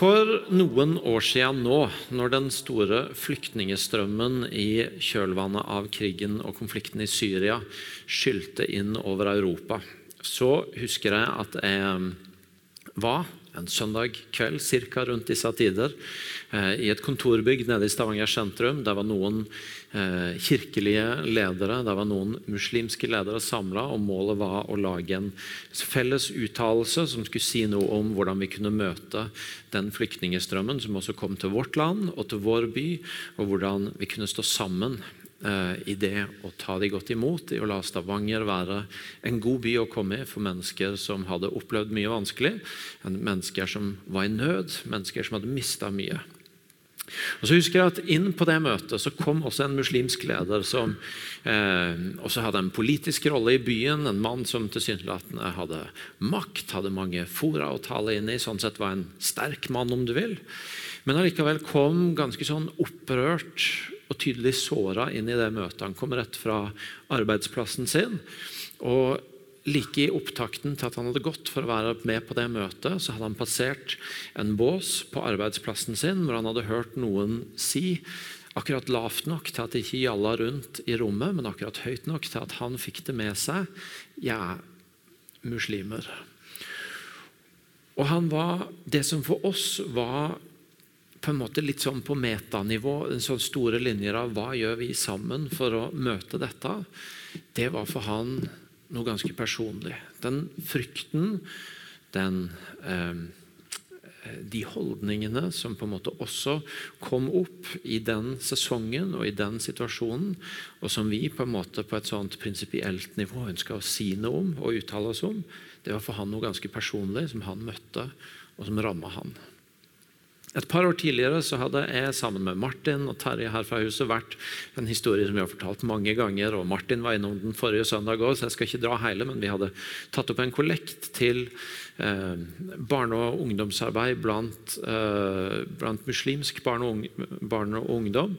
For noen år siden nå, når den store flyktningestrømmen i kjølvannet av krigen og konflikten i Syria skylte inn over Europa, så husker jeg at jeg var en søndag kveld cirka rundt disse tider i et kontorbygg nede i Stavanger sentrum. Der var noen kirkelige ledere, der var noen muslimske ledere samla, og målet var å lage en felles uttalelse som skulle si noe om hvordan vi kunne møte den flyktningstrømmen som også kom til vårt land og til vår by, og hvordan vi kunne stå sammen i det å ta de godt imot, i å la Stavanger være en god by å komme i for mennesker som hadde opplevd mye vanskelig, mennesker som var i nød, mennesker som hadde mista mye. Og så husker jeg at Inn på det møtet så kom også en muslimsk leder som eh, også hadde en politisk rolle i byen. En mann som tilsynelatende hadde makt, hadde mange fora å tale inn i. Sånn sett var en sterk mann, om du vil. Men allikevel kom ganske sånn opprørt og tydelig såra inn i det møtet. Han kom rett fra arbeidsplassen sin. og Like i opptakten til at han hadde gått for å være med på det møtet, så hadde han passert en bås på arbeidsplassen sin hvor han hadde hørt noen si akkurat lavt nok til at det ikke gjalla rundt i rommet, men akkurat høyt nok til at han fikk det med seg. Jeg er muslimer. Og han var det som for oss var på en måte litt sånn på metanivå, sånn store linjer av hva gjør vi sammen for å møte dette, det var for han noe ganske personlig. Den frykten, den, eh, de holdningene som på en måte også kom opp i den sesongen og i den situasjonen, og som vi på en måte på et sånt prinsipielt nivå ønska å si noe om og uttale oss om, det var for han noe ganske personlig som han møtte, og som ramma han. Et par år tidligere så hadde jeg sammen med Martin og Terje her fra huset vært en historie som vi har fortalt mange ganger. og Martin var innom den forrige søndag òg, så jeg skal ikke dra hele, men vi hadde tatt opp en kollekt til barne- og ungdomsarbeid blant, eh, blant muslimsk barn og, ung, barne og ungdom.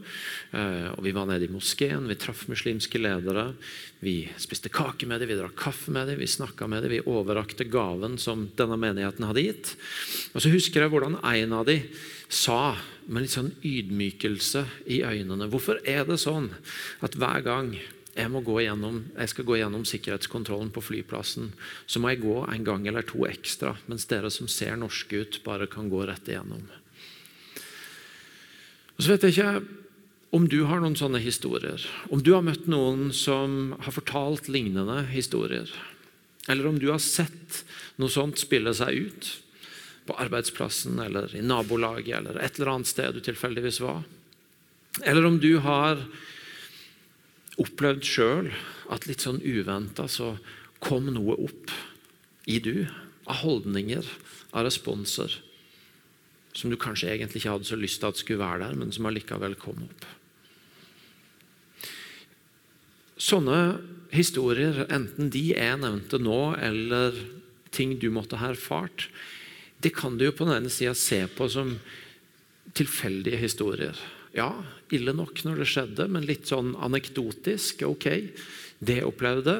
Eh, og vi var nede i moskeen, vi traff muslimske ledere. Vi spiste kake med dem, vi drakk kaffe med dem, vi snakka med dem, vi overrakte gaven som denne menigheten hadde gitt. Og så husker jeg hvordan en av dem sa med litt sånn ydmykelse i øynene Hvorfor er det sånn at hver gang jeg, gjennom, jeg, skal gå gjennom sikkerhetskontrollen på flyplassen, så må jeg gå en gang eller to ekstra, mens dere som ser norske ut, bare kan gå rett igjennom. Og så vet jeg ikke om du har noen sånne historier, om du har møtt noen som har fortalt lignende historier, eller om du har sett noe sånt spille seg ut på arbeidsplassen eller i nabolaget eller et eller annet sted du tilfeldigvis var, eller om du har opplevd sjøl at litt sånn uventa så kom noe opp i du av holdninger, av responser, som du kanskje egentlig ikke hadde så lyst til at skulle være der, men som allikevel kom opp. Sånne historier, enten de jeg nevnte nå, eller ting du måtte ha erfart, det kan du jo på den ene sida se på som tilfeldige historier. Ja, ille nok når det skjedde, men litt sånn anekdotisk. Ok, det opplevde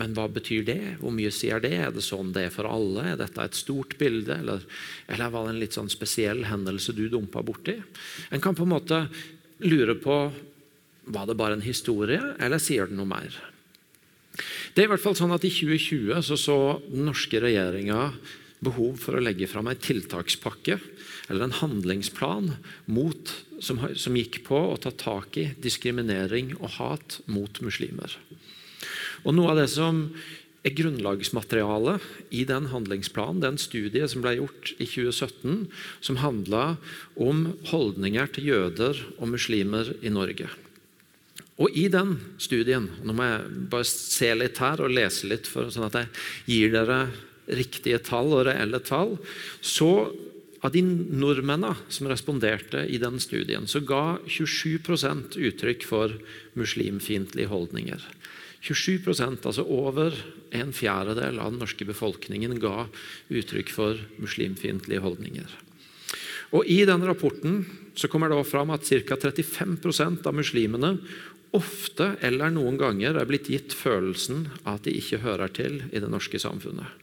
men hva betyr det? Hvor mye sier det? Er det sånn det er for alle? Er dette et stort bilde, eller, eller var det en litt sånn spesiell hendelse du dumpa borti? En kan på en måte lure på var det bare en historie, eller sier det noe mer? Det er i hvert fall sånn at I 2020 så, så den norske regjeringa behov for å legge fram en tiltakspakke eller en handlingsplan mot, som, som gikk på å ta tak i diskriminering og hat mot muslimer. Og Noe av det som er grunnlagsmaterialet i den handlingsplanen, den studie som ble gjort i 2017, som handla om holdninger til jøder og muslimer i Norge. Og I den studien nå må jeg bare se litt her og lese litt, for, sånn at jeg gir dere riktige tall og reelle tall. Så av de nordmennene som responderte i den studien, så ga 27% uttrykk for muslimfiendtlige holdninger. 27% altså over en fjerdedel av den norske befolkningen, ga uttrykk for muslimfiendtlige holdninger. Og I den rapporten så kommer det fram at ca. 35% av muslimene ofte eller noen ganger er blitt gitt følelsen av at de ikke hører til i det norske samfunnet.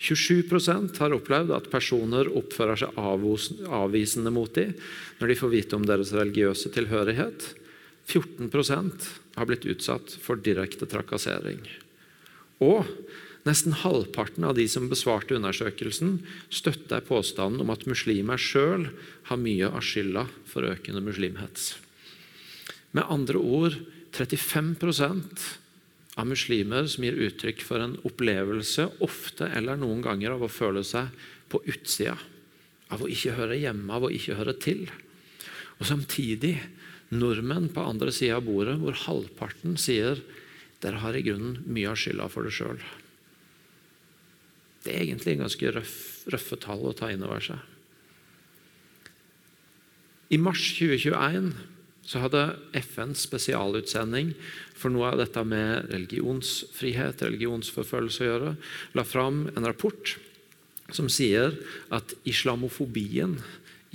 27% har opplevd at personer oppfører seg avvisende mot dem når de får vite om deres religiøse tilhørighet. 14% har blitt utsatt for direkte trakassering. Og nesten halvparten av de som besvarte undersøkelsen, støtter påstanden om at muslimer sjøl har mye av skylda for økende muslimhets. Med andre ord 35 av muslimer som gir uttrykk for en opplevelse, ofte eller noen ganger, av å føle seg på utsida. Av å ikke høre hjemme, av å ikke høre til. Og samtidig nordmenn på andre sida av bordet, hvor halvparten sier dere har i grunnen mye av skylda for det sjøl. Det er egentlig en ganske røff, røffe tall å ta inn over seg. I mars 2021 så hadde FNs spesialutsending for noe av dette med religionsfrihet, religionsforfølgelse å gjøre, la fram en rapport som sier at islamofobien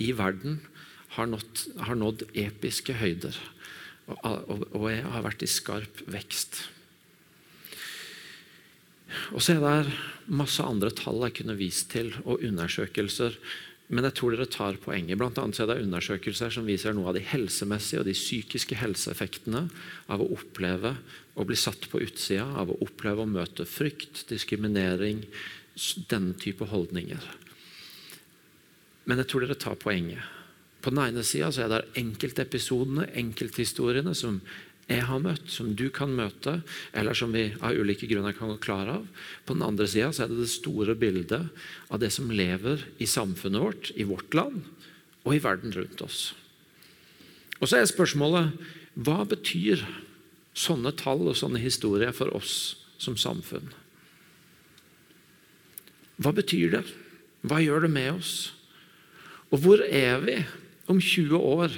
i verden har nådd, har nådd episke høyder og, og, og har vært i skarp vekst. Og så er det masse andre tall jeg kunne vist til, og undersøkelser men jeg tror dere tar poenget. Blant annet er det undersøkelser som viser noe av de helsemessige og de psykiske helseeffektene av å oppleve å bli satt på utsida, av å oppleve å møte frykt, diskriminering, denne type holdninger. Men jeg tror dere tar poenget. På den ene sida er det enkeltepisodene, enkelthistoriene, som jeg har møtt, som du kan møte, eller som vi av ulike grunner kan gå klar av. På den andre sida er det det store bildet av det som lever i samfunnet vårt, i vårt land og i verden rundt oss. Og så er spørsmålet hva betyr sånne tall og sånne historier for oss som samfunn? Hva betyr det? Hva gjør det med oss? Og hvor er vi om 20 år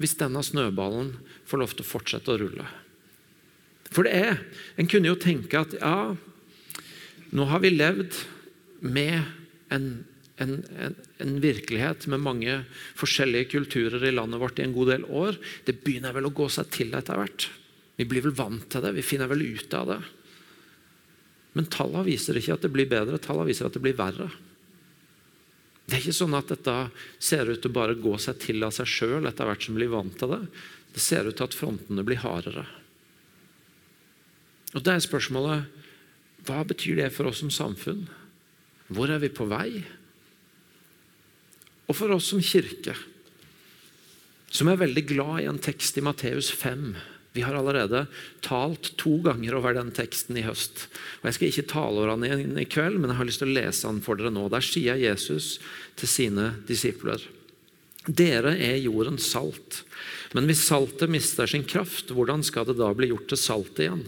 hvis denne snøballen får lov til å fortsette å rulle. For det er En kunne jo tenke at ja, nå har vi levd med en, en, en, en, virkelighet med mange forskjellige kulturer i landet vårt i en god del år. Det begynner vel å gå seg til etter hvert. Vi blir vel vant til det. Vi finner vel ut av det. Men tallene viser ikke at det blir bedre, tallene viser at det blir verre. Det er ikke sånn at dette ser ut til å bare gå seg til av seg sjøl etter hvert som vi blir vant til det. Det ser ut til at frontene blir hardere. Og Da er spørsmålet hva betyr det for oss som samfunn? Hvor er vi på vei? Og for oss som kirke, som er veldig glad i en tekst i Matteus 5 vi har allerede talt to ganger over den teksten i høst. Og Jeg skal ikke tale over den igjen i kveld, men jeg har lyst til å lese den for dere nå. Der sier Jesus til sine disipler. Dere er jordens salt. Men hvis saltet mister sin kraft, hvordan skal det da bli gjort til salt igjen?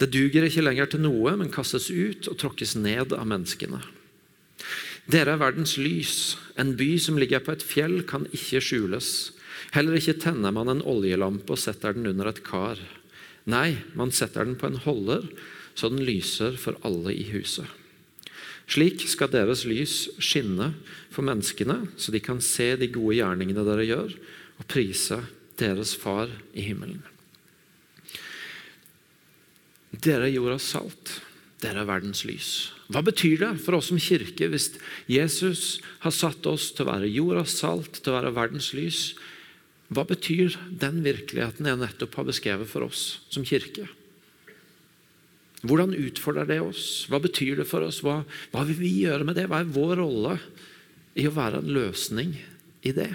Det duger ikke lenger til noe, men kastes ut og tråkkes ned av menneskene. Dere er verdens lys. En by som ligger på et fjell, kan ikke skjules. Heller ikke tenner man en oljelampe og setter den under et kar. Nei, man setter den på en holder, så den lyser for alle i huset. Slik skal deres lys skinne for menneskene, så de kan se de gode gjerningene dere gjør, og prise deres Far i himmelen. Dere er jordas salt. Dere er verdens lys. Hva betyr det for oss som kirke hvis Jesus har satt oss til å være jordas salt, til å være verdens lys? Hva betyr den virkeligheten jeg nettopp har beskrevet for oss som kirke? Hvordan utfordrer det oss? Hva betyr det for oss? Hva, hva vil vi gjøre med det? Hva er vår rolle i å være en løsning i det?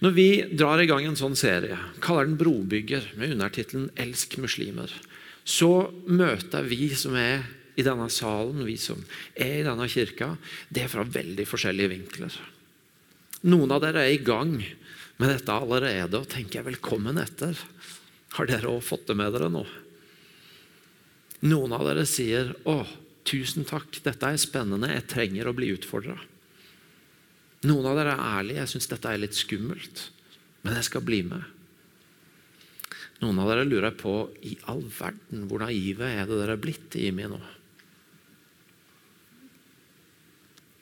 Når vi drar i gang en sånn serie, kaller den 'Brobygger', med undertittelen 'Elsk muslimer', så møter vi som er i denne salen, vi som er i denne kirka, det fra veldig forskjellige vinkler. Noen av dere er i gang med dette allerede og tenker 'velkommen etter'. Har dere òg fått det med dere nå? Noen av dere sier 'Å, tusen takk, dette er spennende, jeg trenger å bli utfordra'. Noen av dere er ærlige. 'Jeg syns dette er litt skummelt, men jeg skal bli med'. Noen av dere lurer på i all verden, hvor naive er det dere er blitt i meg nå?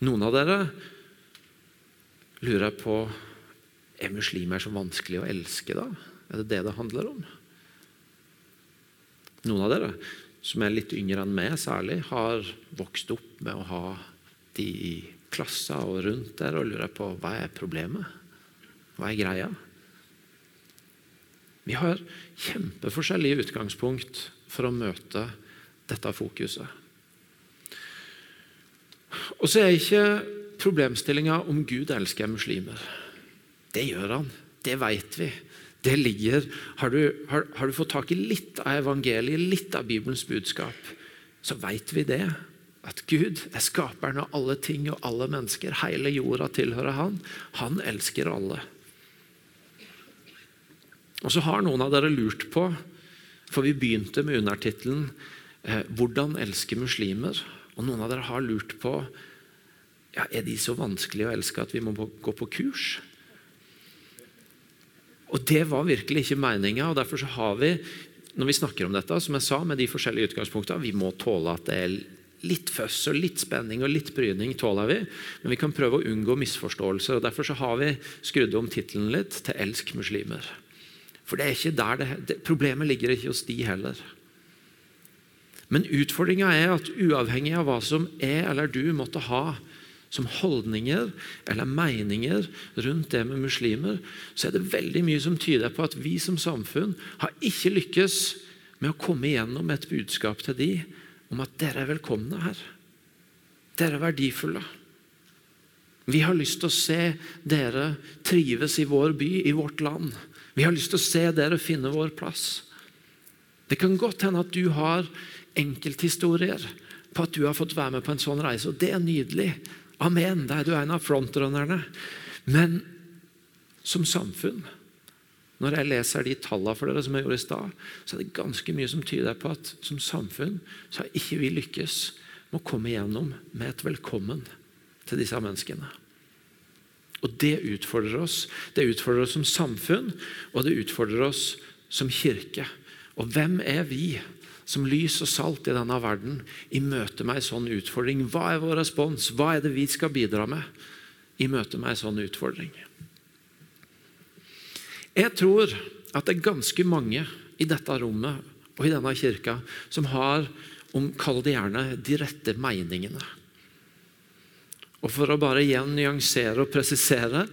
Noen av dere lurer på er muslimer så vanskelig å elske da? Er det det det handler om? Noen av dere som er litt yngre enn meg særlig, har vokst opp med å ha de i klasser og rundt der og lurer på hva er problemet? Hva er greia? Vi har kjempeforskjellige utgangspunkt for å møte dette fokuset. Og så er ikke problemstillinga om Gud elsker muslimer. Det gjør han. Det vet vi. Det ligger, har du, har, har du fått tak i litt av evangeliet, litt av Bibelens budskap, så vet vi det. At Gud er skaperen av alle ting og alle mennesker. Hele jorda tilhører Han. Han elsker alle. Og så har noen av dere lurt på, for vi begynte med undertittelen eh, 'Hvordan elske muslimer'. Og noen av dere har lurt på ja, er de så vanskelige å elske at vi må gå på kurs. Og Det var virkelig ikke meninga. Derfor så har vi når vi snakker om dette, som jeg sa, med de forskjellige utgangspunktene, vi må tåle at det er litt føss og litt spenning og litt bryning. tåler vi, Men vi kan prøve å unngå misforståelser. og Derfor så har vi skrudd om tittelen litt til 'Elsk muslimer'. For det er ikke der det, det, Problemet ligger ikke hos de heller. Men utfordringa er at uavhengig av hva som er eller du måtte ha som holdninger eller meninger rundt det med muslimer, så er det veldig mye som tyder på at vi som samfunn har ikke lykkes med å komme igjennom et budskap til de om at dere er velkomne her. Dere er verdifulle. Vi har lyst til å se dere trives i vår by, i vårt land. Vi har lyst til å se dere finne vår plass. Det kan godt hende at du har enkelthistorier på at du har fått være med på en sånn reise, og det er nydelig. Amen. Der du er en av frontrunnerne. Men som samfunn, når jeg leser de tallene for dere som jeg gjorde i stad, så er det ganske mye som tyder på at som samfunn så har ikke vi lykkes med å komme igjennom med et velkommen til disse menneskene. Og Det utfordrer oss. Det utfordrer oss som samfunn, og det utfordrer oss som kirke. Og hvem er vi som lys og salt i denne verden i møte med en sånn utfordring. Hva er vår respons? Hva er det vi skal bidra med i møte med en sånn utfordring? Jeg tror at det er ganske mange i dette rommet og i denne kirka som har, om kall det gjerne, de rette meningene. Og For å bare igjen nyansere og presisere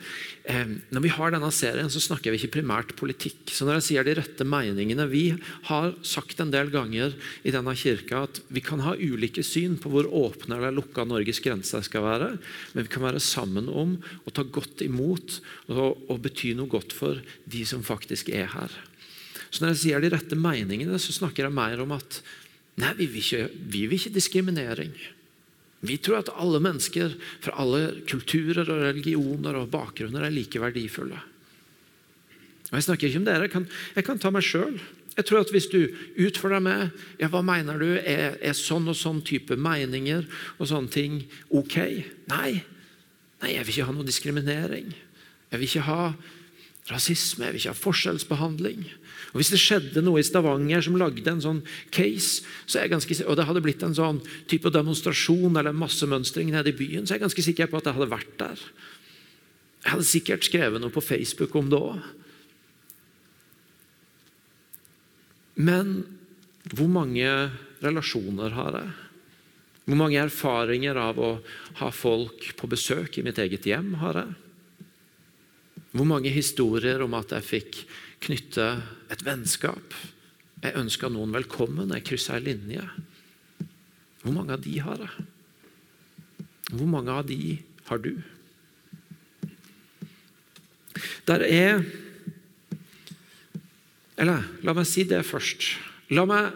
eh, Når vi har denne serien, så snakker vi ikke primært politikk. Så når jeg sier de rette meningene Vi har sagt en del ganger i denne kirka at vi kan ha ulike syn på hvor åpne eller lukka Norges grenser skal være, men vi kan være sammen om å ta godt imot og, og bety noe godt for de som faktisk er her. Så når jeg sier de rette meningene, så snakker jeg mer om at nei, vi vil ikke, vi vil ikke diskriminering. Vi tror at alle mennesker fra alle kulturer og religioner og bakgrunner er like verdifulle. Og Jeg snakker ikke om dere, jeg kan, jeg kan ta meg sjøl. Jeg tror at Hvis du utfordrer meg ja, hva mener du, er, er sånn og sånn type meninger og sånne ting ok? Nei. Nei, jeg vil ikke ha noe diskriminering. Jeg vil ikke ha rasisme, jeg vil ikke ha forskjellsbehandling. Og Hvis det skjedde noe i Stavanger som lagde en sånn case, så er jeg ganske, og det hadde blitt en sånn type demonstrasjon eller massemønstring nede i byen, så er jeg ganske sikker på at jeg hadde vært der. Jeg hadde sikkert skrevet noe på Facebook om det òg. Men hvor mange relasjoner har jeg? Hvor mange erfaringer av å ha folk på besøk i mitt eget hjem har jeg? Hvor mange historier om at jeg fikk knytte et vennskap? Jeg ønska noen velkommen, jeg kryssa ei linje. Hvor mange av de har jeg? Hvor mange av de har du? Der er Eller la meg si det først. La meg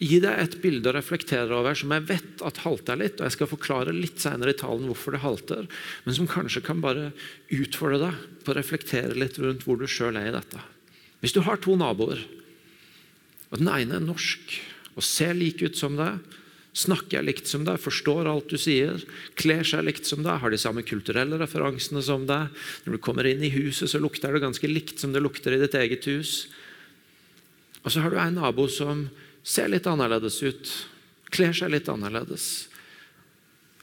gi deg et bilde å reflektere over som jeg vet at halter litt. og Jeg skal forklare litt senere i talen hvorfor det halter, men som kanskje kan bare utfordre deg på å reflektere litt rundt hvor du sjøl er i dette. Hvis du har to naboer, og den ene er norsk og ser lik ut som deg, snakker likt som deg, forstår alt du sier, kler seg likt som deg, har de samme kulturelle referansene som deg Når du kommer inn i huset, så lukter det ganske likt som det lukter i ditt eget hus. Og så har du en nabo som ser litt annerledes ut, kler seg litt annerledes,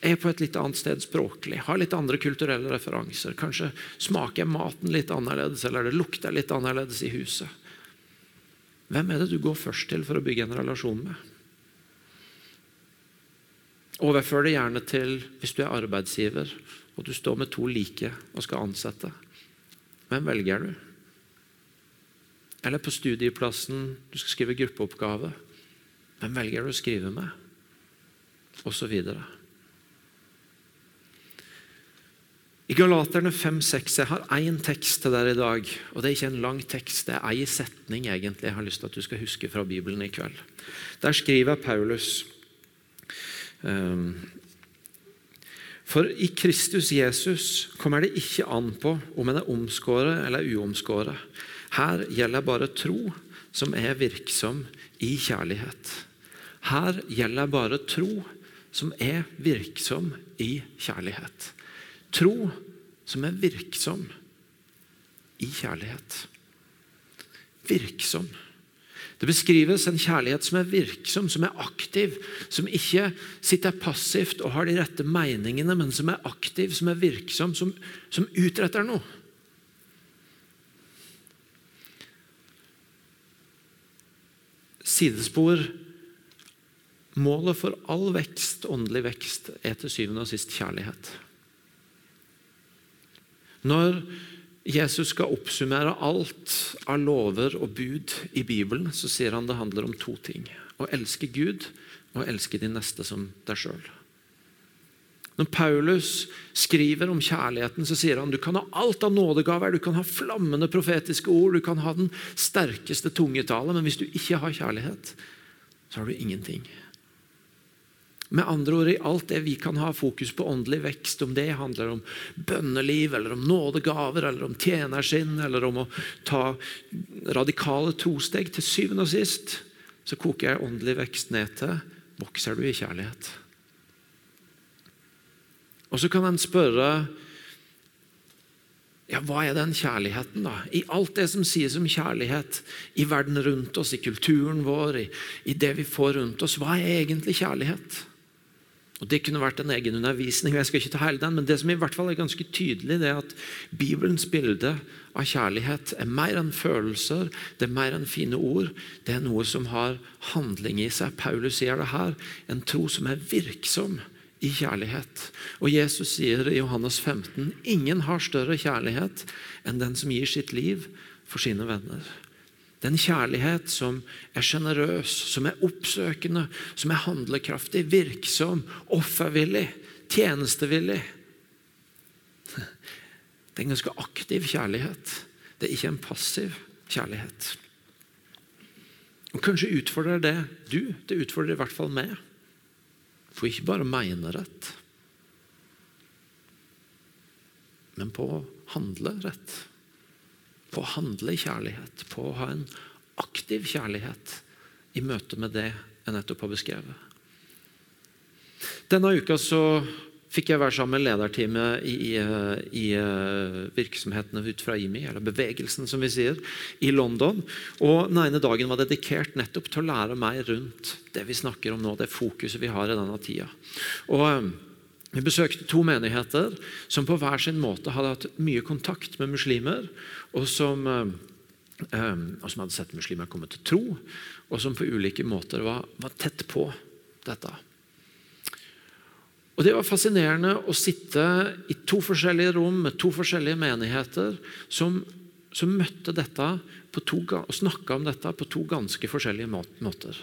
er på et litt annet sted språklig, har litt andre kulturelle referanser. Kanskje smaker maten litt annerledes, eller det lukter litt annerledes i huset. Hvem er det du går først til for å bygge en relasjon med? Overfør det gjerne til hvis du er arbeidsgiver og du står med to like og skal ansette. Hvem velger du? Eller på studieplassen du skal skrive gruppeoppgave. Hvem velger du å skrive med? Og så videre. I Galaterne 5-6 Jeg har én tekst til dere i dag. og Det er ikke en lang tekst, det er én setning egentlig jeg har lyst til at du skal huske fra Bibelen i kveld. Der skriver Paulus um, For i Kristus Jesus kommer det ikke an på om en er omskåret eller uomskåret. Her gjelder bare tro som er virksom i kjærlighet. Her gjelder bare tro som er virksom i kjærlighet. Tro som er virksom i kjærlighet. Virksom. Det beskrives en kjærlighet som er virksom, som er aktiv, som ikke sitter passivt og har de rette meningene, men som er aktiv, som er virksom, som, som utretter noe. Sidespor Målet for all vekst, åndelig vekst, er til syvende og sist kjærlighet. Når Jesus skal oppsummere alt av lover og bud i Bibelen, så sier han det handler om to ting. Å elske Gud og å elske de neste som deg sjøl. Når Paulus skriver om kjærligheten, så sier han du kan ha alt av nådegaver, du kan ha flammende profetiske ord, du kan ha den sterkeste tungetale, men hvis du ikke har kjærlighet, så har du ingenting. Med andre ord, i alt det vi kan ha fokus på åndelig vekst, om det handler om bønneliv, eller om nådegaver, eller om tjenersinn, eller om å ta radikale trosteg, til syvende og sist så koker jeg åndelig vekst ned til vokser du i kjærlighet. Og så kan en spørre ja, hva er den kjærligheten, da? I alt det som sies om kjærlighet i verden rundt oss, i kulturen vår, i, i det vi får rundt oss, hva er egentlig kjærlighet? Og Det kunne vært en egen undervisning, og jeg skal ikke ta hele den, men det som i hvert fall er ganske tydelig, det er at Bibelens bilde av kjærlighet er mer enn følelser, det er mer enn fine ord. Det er noe som har handling i seg. Paulus sier det her. En tro som er virksom i kjærlighet. Og Jesus sier i Johannes 15.: Ingen har større kjærlighet enn den som gir sitt liv for sine venner. Den kjærlighet som er sjenerøs, som er oppsøkende, som er handlekraftig, virksom, offervillig, tjenestevillig. Det er en ganske aktiv kjærlighet. Det er ikke en passiv kjærlighet. Og Kanskje utfordrer det du. Det utfordrer i hvert fall meg. For ikke bare å mene rett, men på å handle rett på å handle i kjærlighet, på å ha en aktiv kjærlighet i møte med det jeg nettopp har beskrevet. Denne uka så fikk jeg være sammen med lederteamet i, i, i eh, virksomhetene ut fra IMI, eller bevegelsen, som vi sier, i London. Og Den ene dagen var dedikert nettopp til å lære meg rundt det vi snakker om nå, det fokuset vi har i denne tida. Og vi besøkte to menigheter som på hver sin måte hadde hatt mye kontakt med muslimer, og som, eh, eh, og som hadde sett muslimer komme til tro, og som på ulike måter var, var tett på dette. Og Det var fascinerende å sitte i to forskjellige rom med to forskjellige menigheter som, som møtte dette to, og snakka om dette på to ganske forskjellige måter.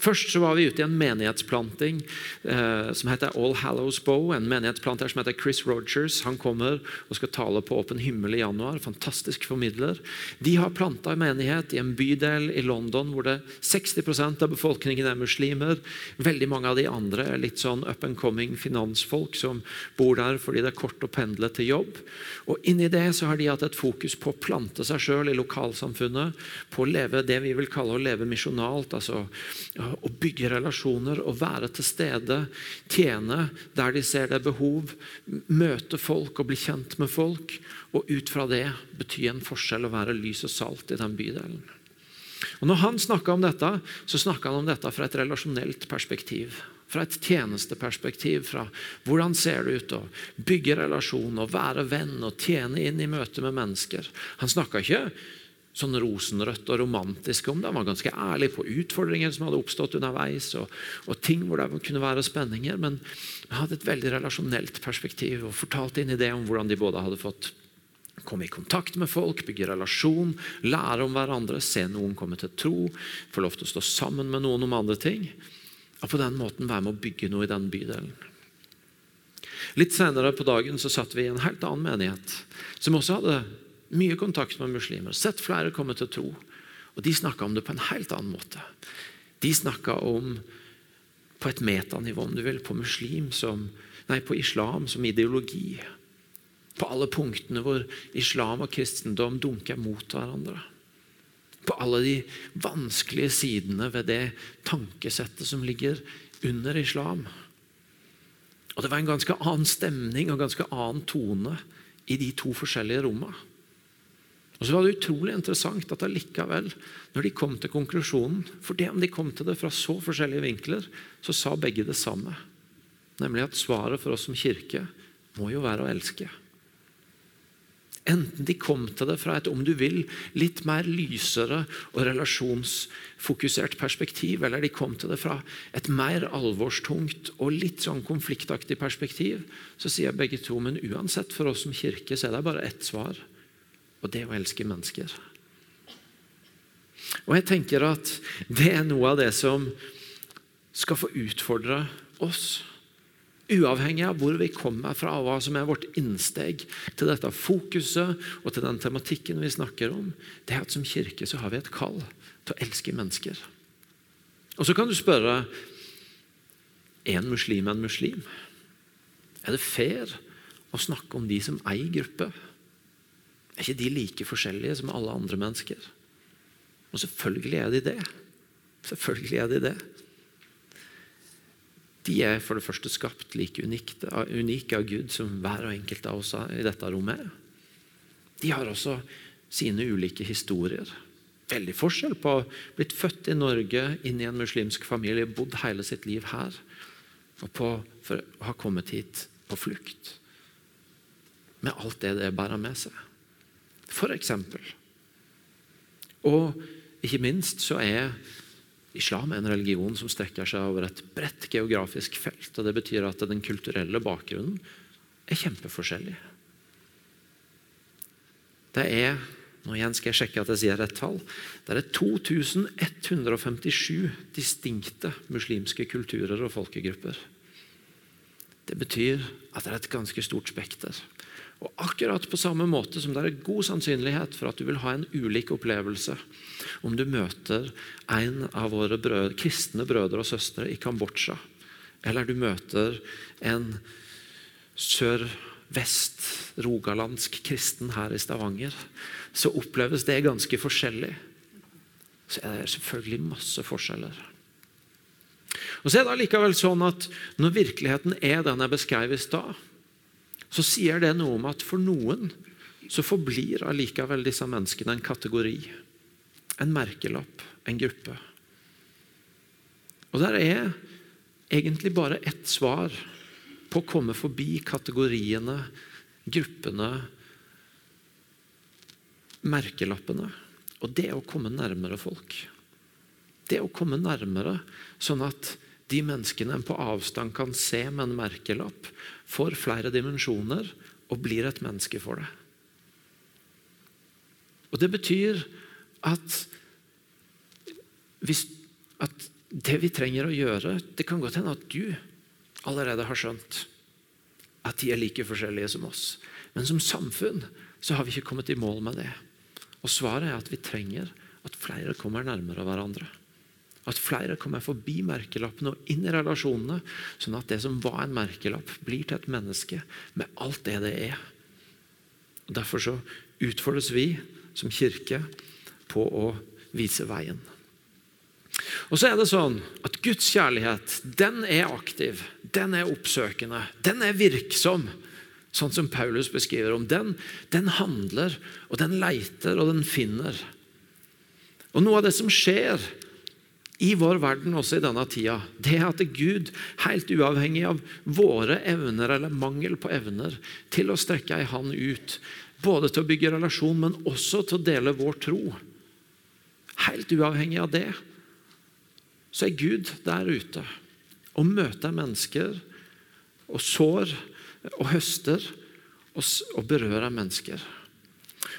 Først så var vi ute i en menighetsplanting eh, som heter All Hallows Bow. En menighetsplanter som heter Chris Rogers. Han kommer og skal tale på Åpen himmel i januar. Fantastisk formidler. De har planta en menighet i en bydel i London hvor det 60% av befolkningen er muslimer. Veldig mange av de andre er litt sånn up and coming finansfolk som bor der fordi det er kort å pendle til jobb. Og Inni det så har de hatt et fokus på å plante seg sjøl i lokalsamfunnet, på å leve det vi vil kalle å leve misjonalt. altså å bygge relasjoner og være til stede, tjene der de ser det er behov, møte folk og bli kjent med folk, og ut fra det bety en forskjell å være lys og salt i den bydelen. Og Når han snakka om dette, så snakka han om dette fra et relasjonelt perspektiv. Fra et tjenesteperspektiv. fra Hvordan ser det ut å bygge relasjon og være venn og tjene inn i møte med mennesker. Han snakka ikke sånn rosenrødt og romantisk om det. Han var ganske ærlig på utfordringer som hadde oppstått underveis, og, og ting hvor det kunne være spenninger. Men han hadde et veldig relasjonelt perspektiv og fortalte inn i det om hvordan de både hadde fått komme i kontakt med folk, bygge relasjon, lære om hverandre, se noen komme til tro, få lov til å stå sammen med noen om andre ting. Og på den måten være med å bygge noe i den bydelen. Litt senere på dagen så satt vi i en helt annen menighet, som også hadde mye kontakt med muslimer, sett flere komme til tro. Og de snakka om det på en helt annen måte. De snakka om på et metanivå, om du vil, på, som, nei, på islam som ideologi. På alle punktene hvor islam og kristendom dunker mot hverandre. På alle de vanskelige sidene ved det tankesettet som ligger under islam. Og Det var en ganske annen stemning og en ganske annen tone i de to forskjellige rommene. Og så var det utrolig interessant at allikevel, når de kom til konklusjonen For det om de kom til det fra så forskjellige vinkler, så sa begge det samme. Nemlig at svaret for oss som kirke må jo være å elske. Enten de kom til det fra et om du vil, litt mer lysere og relasjonsfokusert perspektiv, eller de kom til det fra et mer alvorstungt og litt sånn konfliktaktig perspektiv, så sier begge to men uansett for oss som kirke så er det bare ett svar, og det å elske mennesker. Og jeg tenker at det er noe av det som skal få utfordre oss Uavhengig av hvor vi kommer fra, og hva som er vårt innsteg til dette fokuset og til den tematikken vi snakker om, det er at som kirke så har vi et kall til å elske mennesker. Og Så kan du spørre er en muslim en muslim. Er det fair å snakke om de som ei gruppe? Er ikke de like forskjellige som alle andre mennesker? Og selvfølgelig er de det. Selvfølgelig er de det de er for det første skapt like unikt, unike av Gud som hver og enkelt av oss i dette rommet. De har også sine ulike historier. Veldig forskjell på å blitt født i Norge, inn i en muslimsk familie, bodd hele sitt liv her, og på for å ha kommet hit på flukt. Med alt det det bærer med seg. Eksempel. Og ikke minst så er Islam en religion som strekker seg over et bredt geografisk felt. og Det betyr at den kulturelle bakgrunnen er kjempeforskjellig. Det er nå igjen skal jeg sjekke at jeg sier rett tall, det er 2157 distinkte muslimske kulturer og folkegrupper. Det betyr at det er et ganske stort spekter. Og akkurat på samme måte som det er god sannsynlighet for at du vil ha en ulik opplevelse om du møter en av våre brød, kristne brødre og søstre i Kambodsja, eller du møter en sør-vest-rogalandsk kristen her i Stavanger, så oppleves det ganske forskjellig. Så er det selvfølgelig masse forskjeller. Og så er det allikevel sånn at Når virkeligheten er den jeg beskrev i stad, så sier det noe om at for noen så forblir allikevel disse menneskene en kategori. En merkelapp, en gruppe. Og der er egentlig bare ett svar på å komme forbi kategoriene, gruppene, merkelappene. Og det er å komme nærmere folk. Det er å komme nærmere, sånn at de menneskene en på avstand kan se med en merkelapp, får flere dimensjoner og blir et menneske for det. Og Det betyr at, hvis, at det vi trenger å gjøre Det kan godt hende at du allerede har skjønt at de er like forskjellige som oss. Men som samfunn så har vi ikke kommet i mål med det. Og Svaret er at vi trenger at flere kommer nærmere hverandre. At flere kommer forbi merkelappene og inn i relasjonene, sånn at det som var en merkelapp, blir til et menneske med alt det det er. Og Derfor så utfordres vi som kirke på å vise veien. Og så er det sånn at Guds kjærlighet den er aktiv, den er oppsøkende, den er virksom. Sånn som Paulus beskriver om den. Den handler, og den leiter, og den finner. Og Noe av det som skjer i vår verden også i denne tida, det at Gud, helt uavhengig av våre evner eller mangel på evner, til å strekke ei hand ut, både til å bygge relasjon, men også til å dele vår tro helt uavhengig av det, så er Gud der ute og møter mennesker og sår og høster og berører mennesker.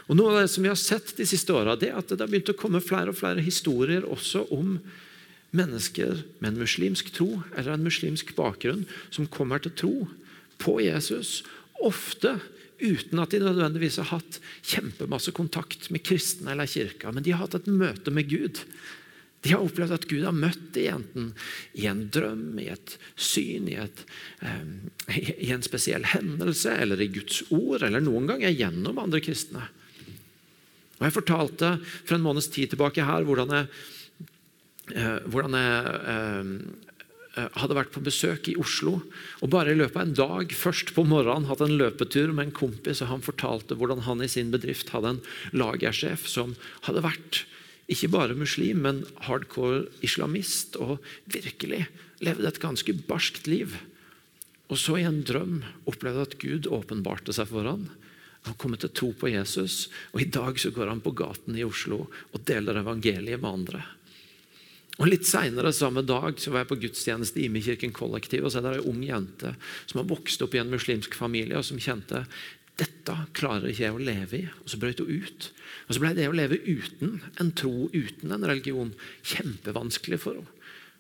Og Noe av det som vi har sett de siste åra, er at det har begynt å komme flere og flere historier også om mennesker med en muslimsk tro eller en muslimsk bakgrunn som kommer til tro på Jesus, ofte uten at de nødvendigvis har hatt kjempemasse kontakt med kristne eller kirka, men de har hatt et møte med Gud. De har opplevd at Gud har møtt dem enten i en drøm, i et syn, i, et, um, i en spesiell hendelse eller i Guds ord, eller noen ganger gjennom andre kristne. Og Jeg fortalte for en måneds tid tilbake her hvordan jeg, hvordan jeg uh, hadde vært på besøk i Oslo og bare i løpet av en dag først på morgenen hatt en løpetur med en kompis. og Han fortalte hvordan han i sin bedrift hadde en lagersjef som hadde vært ikke bare muslim, men hardcore islamist, og virkelig levde et ganske barskt liv. Og så i en drøm opplevde at Gud åpenbarte seg for ham. Han kom til tro på Jesus, og i dag så går han på gaten i Oslo og deler evangeliet med andre. Og Litt seinere samme dag så var jeg på gudstjeneste i Imekirken kollektiv. og så er det ei ung jente som har vokst opp i en muslimsk familie, og som kjente dette klarer ikke jeg å leve i. Og Så brøt hun ut. Og Så ble det å leve uten en tro, uten en religion, kjempevanskelig for henne.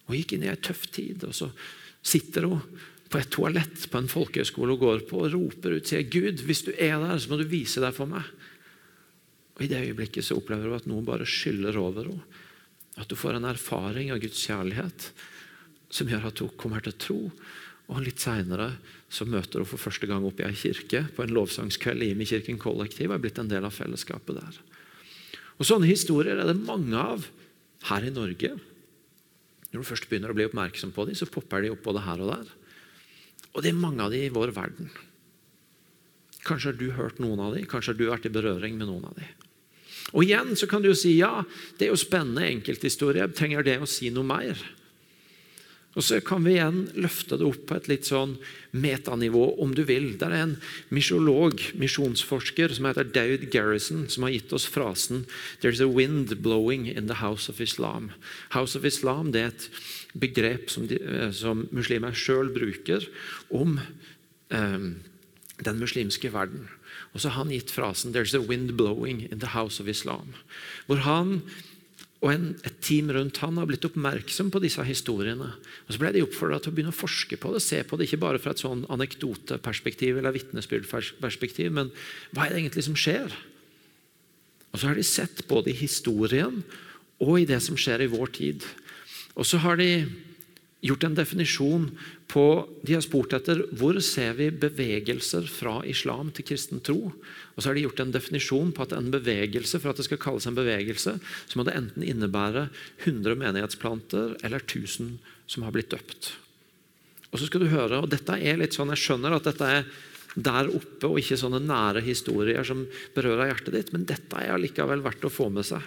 Hun gikk inn i ei tøff tid. og Så sitter hun på et toalett på en folkehøyskole og går på og roper ut sier Gud, hvis du er der, så må du vise deg for meg. Og I det øyeblikket så opplever hun at noen bare skyller over henne. At hun får en erfaring av Guds kjærlighet som gjør at hun kommer til tro. Og Litt seinere møter hun for første gang opp i ei kirke på en lovsangskveld i Kirken kollektiv og er blitt en del av fellesskapet der. Og Sånne historier er det mange av her i Norge. Når du først begynner å bli oppmerksom på dem, så popper de opp både her og der. Og det er mange av dem i vår verden. Kanskje har du hørt noen av dem, kanskje har du vært i berøring med noen av dem. Og igjen så kan du jo si ja, det er jo spennende enkelthistorie. Trenger det å si noe mer? Og Så kan vi igjen løfte det opp på et litt sånn metanivå, om du vil. Det er en misjolog, misjonsforsker, som heter Daud Garrison, som har gitt oss frasen «There's a wind blowing in the house of Islam». House of Islam det er et begrep som, de, eh, som muslimer sjøl bruker om um, den muslimske verden. Og så har han gitt frasen 'There's a wind blowing in the house of Islam'. Hvor han og en, et team rundt han har blitt oppmerksom på disse historiene. Og Så ble de oppfordra til å begynne å forske på det, se på det ikke bare fra et sånn anekdoteperspektiv eller vitnesbyrdperspektiv, men hva er det egentlig som skjer? Og Så har de sett både i historien og i det som skjer i vår tid. Og så har de gjort en definisjon på De har spurt etter hvor ser vi bevegelser fra islam til kristen tro. Og så har de gjort en definisjon på at en bevegelse for at det skal kalles en bevegelse, så må det enten innebære 100 menighetsplanter eller 1000 som har blitt døpt. Og så skal du høre, og dette er litt sånn, Jeg skjønner at dette er der oppe og ikke sånne nære historier som berører hjertet ditt, men dette er allikevel verdt å få med seg.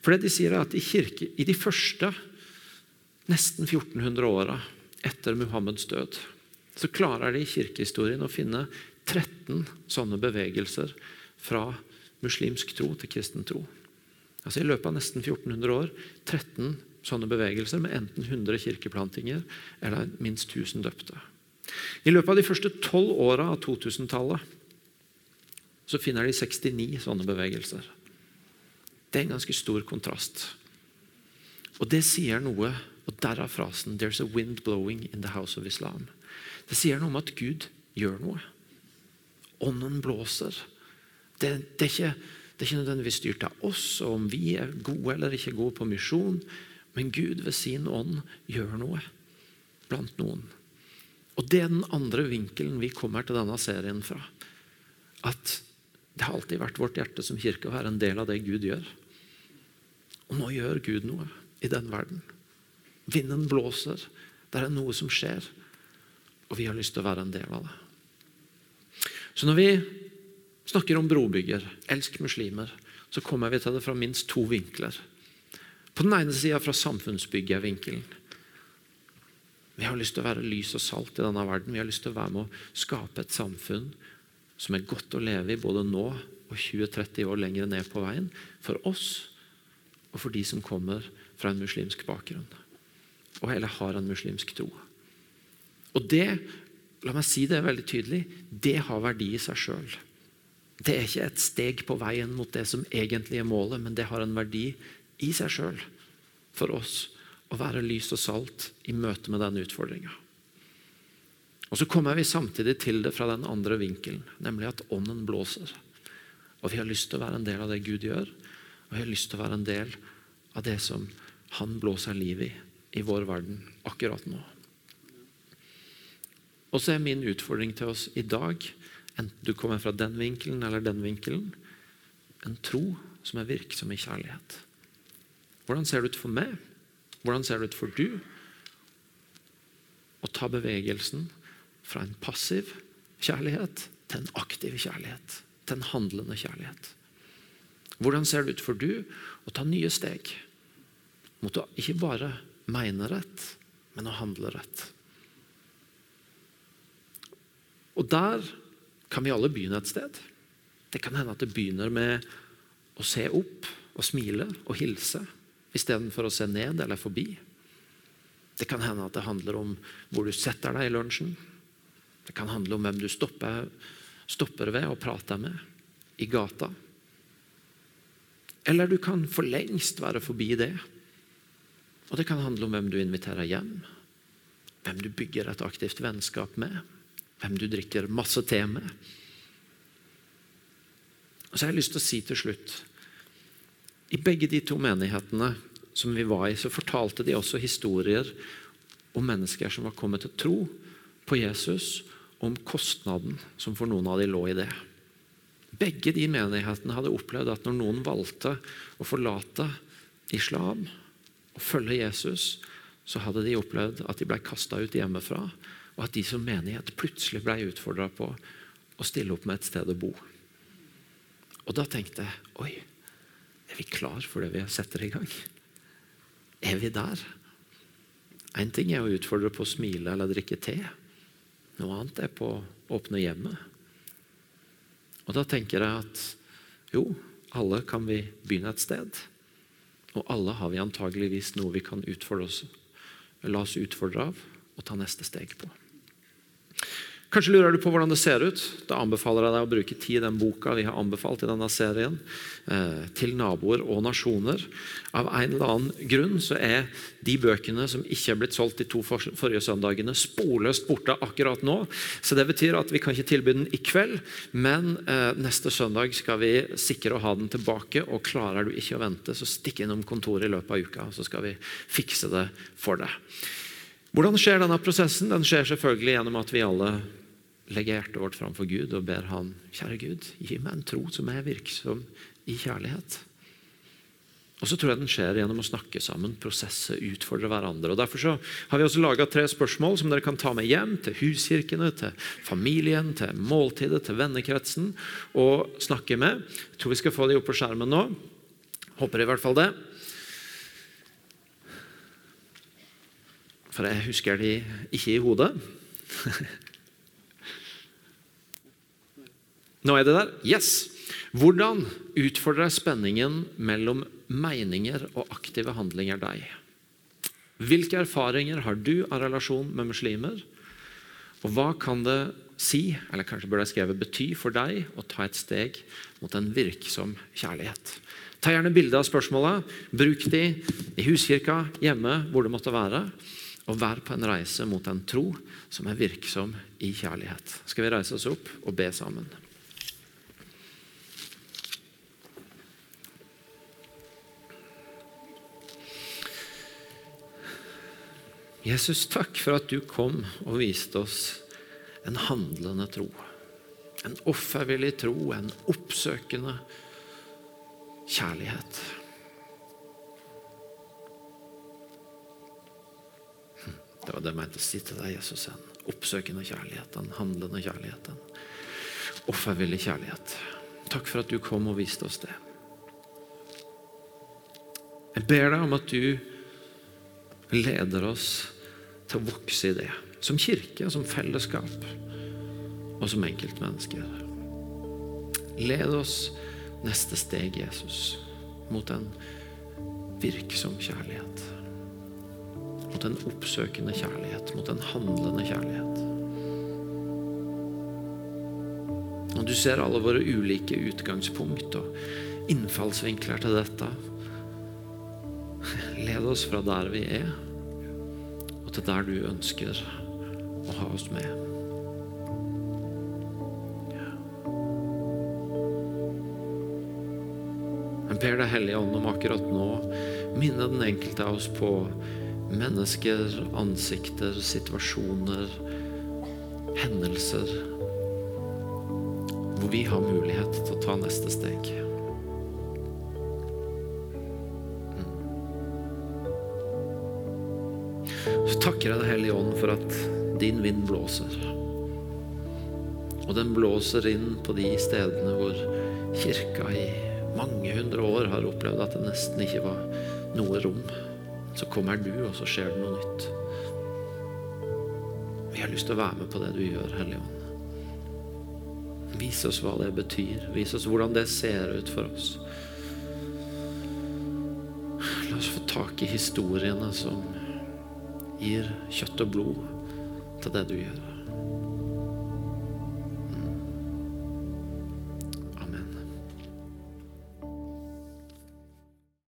For det de sier er at i, kirke, i de første nesten 1400 åra etter Muhammeds død, så klarer de i kirkehistorien å finne 13 sånne bevegelser fra muslimsk tro til kristen tro. Altså I løpet av nesten 1400 år 13 sånne bevegelser med enten 100 kirkeplantinger eller minst 1000 døpte. I løpet av de første tolv åra av 2000-tallet så finner de 69 sånne bevegelser. Det er en ganske stor kontrast. Og det sier noe og Derav frasen 'There's a wind blowing in the house of Islam'. Det sier noe om at Gud gjør noe. Ånden blåser. Det, det, er ikke, det, er ikke, nødvendigvis styrt av oss og om vi er gode eller ikke gode på misjon, men Gud ved sin ånd gjør noe blant noen. Og Det er den andre vinkelen vi kommer til denne serien fra. At det har alltid vært vårt hjerte som kirke å være en del av det Gud gjør. Og nå gjør Gud noe i den verden. Vinden blåser. Det er noe som skjer. Og vi har lyst til å være en del av det. Så når vi snakker om brobygger, elsk muslimer, så kommer vi til det fra minst to vinkler. På den ene sida fra samfunnsbyggervinkelen. Vi har lyst til å være lys og salt i denne verden. Vi har lyst til å være med å skape et samfunn som er godt å leve i både nå og 20-30 år lenger ned på veien. For oss og for de som kommer fra en muslimsk bakgrunn. Og eller har en muslimsk tro. Og det, la meg si det veldig tydelig, det har verdi i seg sjøl. Det er ikke et steg på veien mot det som egentlig er målet, men det har en verdi i seg sjøl for oss å være lys og salt i møte med denne utfordringa. Og Så kommer vi samtidig til det fra den andre vinkelen, nemlig at ånden blåser. Og Vi har lyst til å være en del av det Gud gjør, og vi har lyst til å være en del av det som Han blåser liv i i vår verden akkurat nå. Og så er min utfordring til oss i dag, enten du kommer fra den vinkelen eller den vinkelen, en tro som er virksom i kjærlighet. Hvordan ser det ut for meg? Hvordan ser det ut for du? Å ta bevegelsen fra en passiv kjærlighet til en aktiv kjærlighet. Til en handlende kjærlighet. Hvordan ser det ut for du å ta nye steg mot å ikke bare mene rett, men å handle rett? Og der kan vi alle begynne et sted. Det kan hende at det begynner med å se opp og smile og hilse istedenfor å se ned eller forbi. Det kan hende at det handler om hvor du setter deg i lunsjen. Det kan handle om hvem du stopper, stopper ved og prater med i gata. Eller du kan for lengst være forbi det. Og det kan handle om hvem du inviterer hjem, hvem du bygger et aktivt vennskap med, hvem du drikker masse te med. Og så har jeg lyst til å si til slutt i begge de to menighetene som vi var i, så fortalte de også historier om mennesker som var kommet til tro på Jesus, om kostnaden som for noen av de lå i det. Begge de menighetene hadde opplevd at når noen valgte å forlate islam og følge Jesus, så hadde de opplevd at de ble kasta ut hjemmefra, og at de som menighet plutselig ble utfordra på å stille opp med et sted å bo. Og da tenkte jeg oi, er vi klar for det vi setter i gang? Er vi der? Én ting er å utfordre på å smile eller drikke te. Noe annet er på å åpne hjemmet. Og Da tenker jeg at jo, alle kan vi begynne et sted. Og alle har vi antageligvis noe vi kan utfordre oss, la oss utfordre av og ta neste steg på. Kanskje lurer du på hvordan det ser ut. Da anbefaler jeg deg å bruke tid i den boka vi har anbefalt i denne serien, eh, til naboer og nasjoner. Av en eller annen grunn så er de bøkene som ikke er blitt solgt de to forrige søndagene, sporløst borte akkurat nå. Så det betyr at vi kan ikke tilby den i kveld, men eh, neste søndag skal vi sikre å ha den tilbake. Og klarer du ikke å vente, så stikk innom kontoret i løpet av uka, så skal vi fikse det for deg. Hvordan skjer denne prosessen? Den skjer selvfølgelig gjennom at vi alle legger hjertet vårt framfor Gud og ber Han, kjære Gud, gi meg en tro som er virksom i kjærlighet. Og så tror jeg den skjer gjennom å snakke sammen, prosesse, utfordre hverandre. Og Derfor så har vi også laga tre spørsmål som dere kan ta med hjem til huskirkene, til familien, til måltidet, til vennekretsen og snakke med. Jeg tror vi skal få de opp på skjermen nå. Håper i hvert fall det. For jeg husker de ikke i hodet. Nå er det der. Yes. Hvordan utfordrer spenningen mellom meninger og aktive handlinger deg? Hvilke erfaringer har du av relasjon med muslimer? Og hva kan det si, eller kanskje burde jeg skrevet bety, for deg å ta et steg mot en virksom kjærlighet? Ta gjerne bilde av spørsmåla. Bruk de i huskirka, hjemme, hvor det måtte være. Og vær på en reise mot en tro som er virksom i kjærlighet. Skal vi reise oss opp og be sammen? Jesus, takk for at du kom og viste oss en handlende tro. En offervillig tro, en oppsøkende kjærlighet. Hm, det var det jeg mente å si til deg, Jesus. En oppsøkende kjærlighet, en handlende kjærlighet. En offervillig kjærlighet. Takk for at du kom og viste oss det. Jeg ber deg om at du leder oss til å vokse i det. Som kirke, som fellesskap og som enkeltmennesker. Led oss neste steg, Jesus, mot en virksom kjærlighet. Mot en oppsøkende kjærlighet, mot en handlende kjærlighet. Og du ser alle våre ulike utgangspunkt og innfallsvinkler til dette. Led oss fra der vi er, til der du ønsker å ha oss med. Men ber Det Hellige Ånd om akkurat nå minne den enkelte av oss på mennesker, ansikter, situasjoner, hendelser hvor vi har mulighet til å ta neste steg. Takker jeg Deg, Hellige Ånd, for at din vind blåser. Og den blåser inn på de stedene hvor kirka i mange hundre år har opplevd at det nesten ikke var noe rom. Så kommer du, og så skjer det noe nytt. Vi har lyst til å være med på det du gjør, Hellige Ånd. Vis oss hva det betyr. Vis oss hvordan det ser ut for oss. La oss få tak i historiene som gir kjøtt og blod til det du gjør.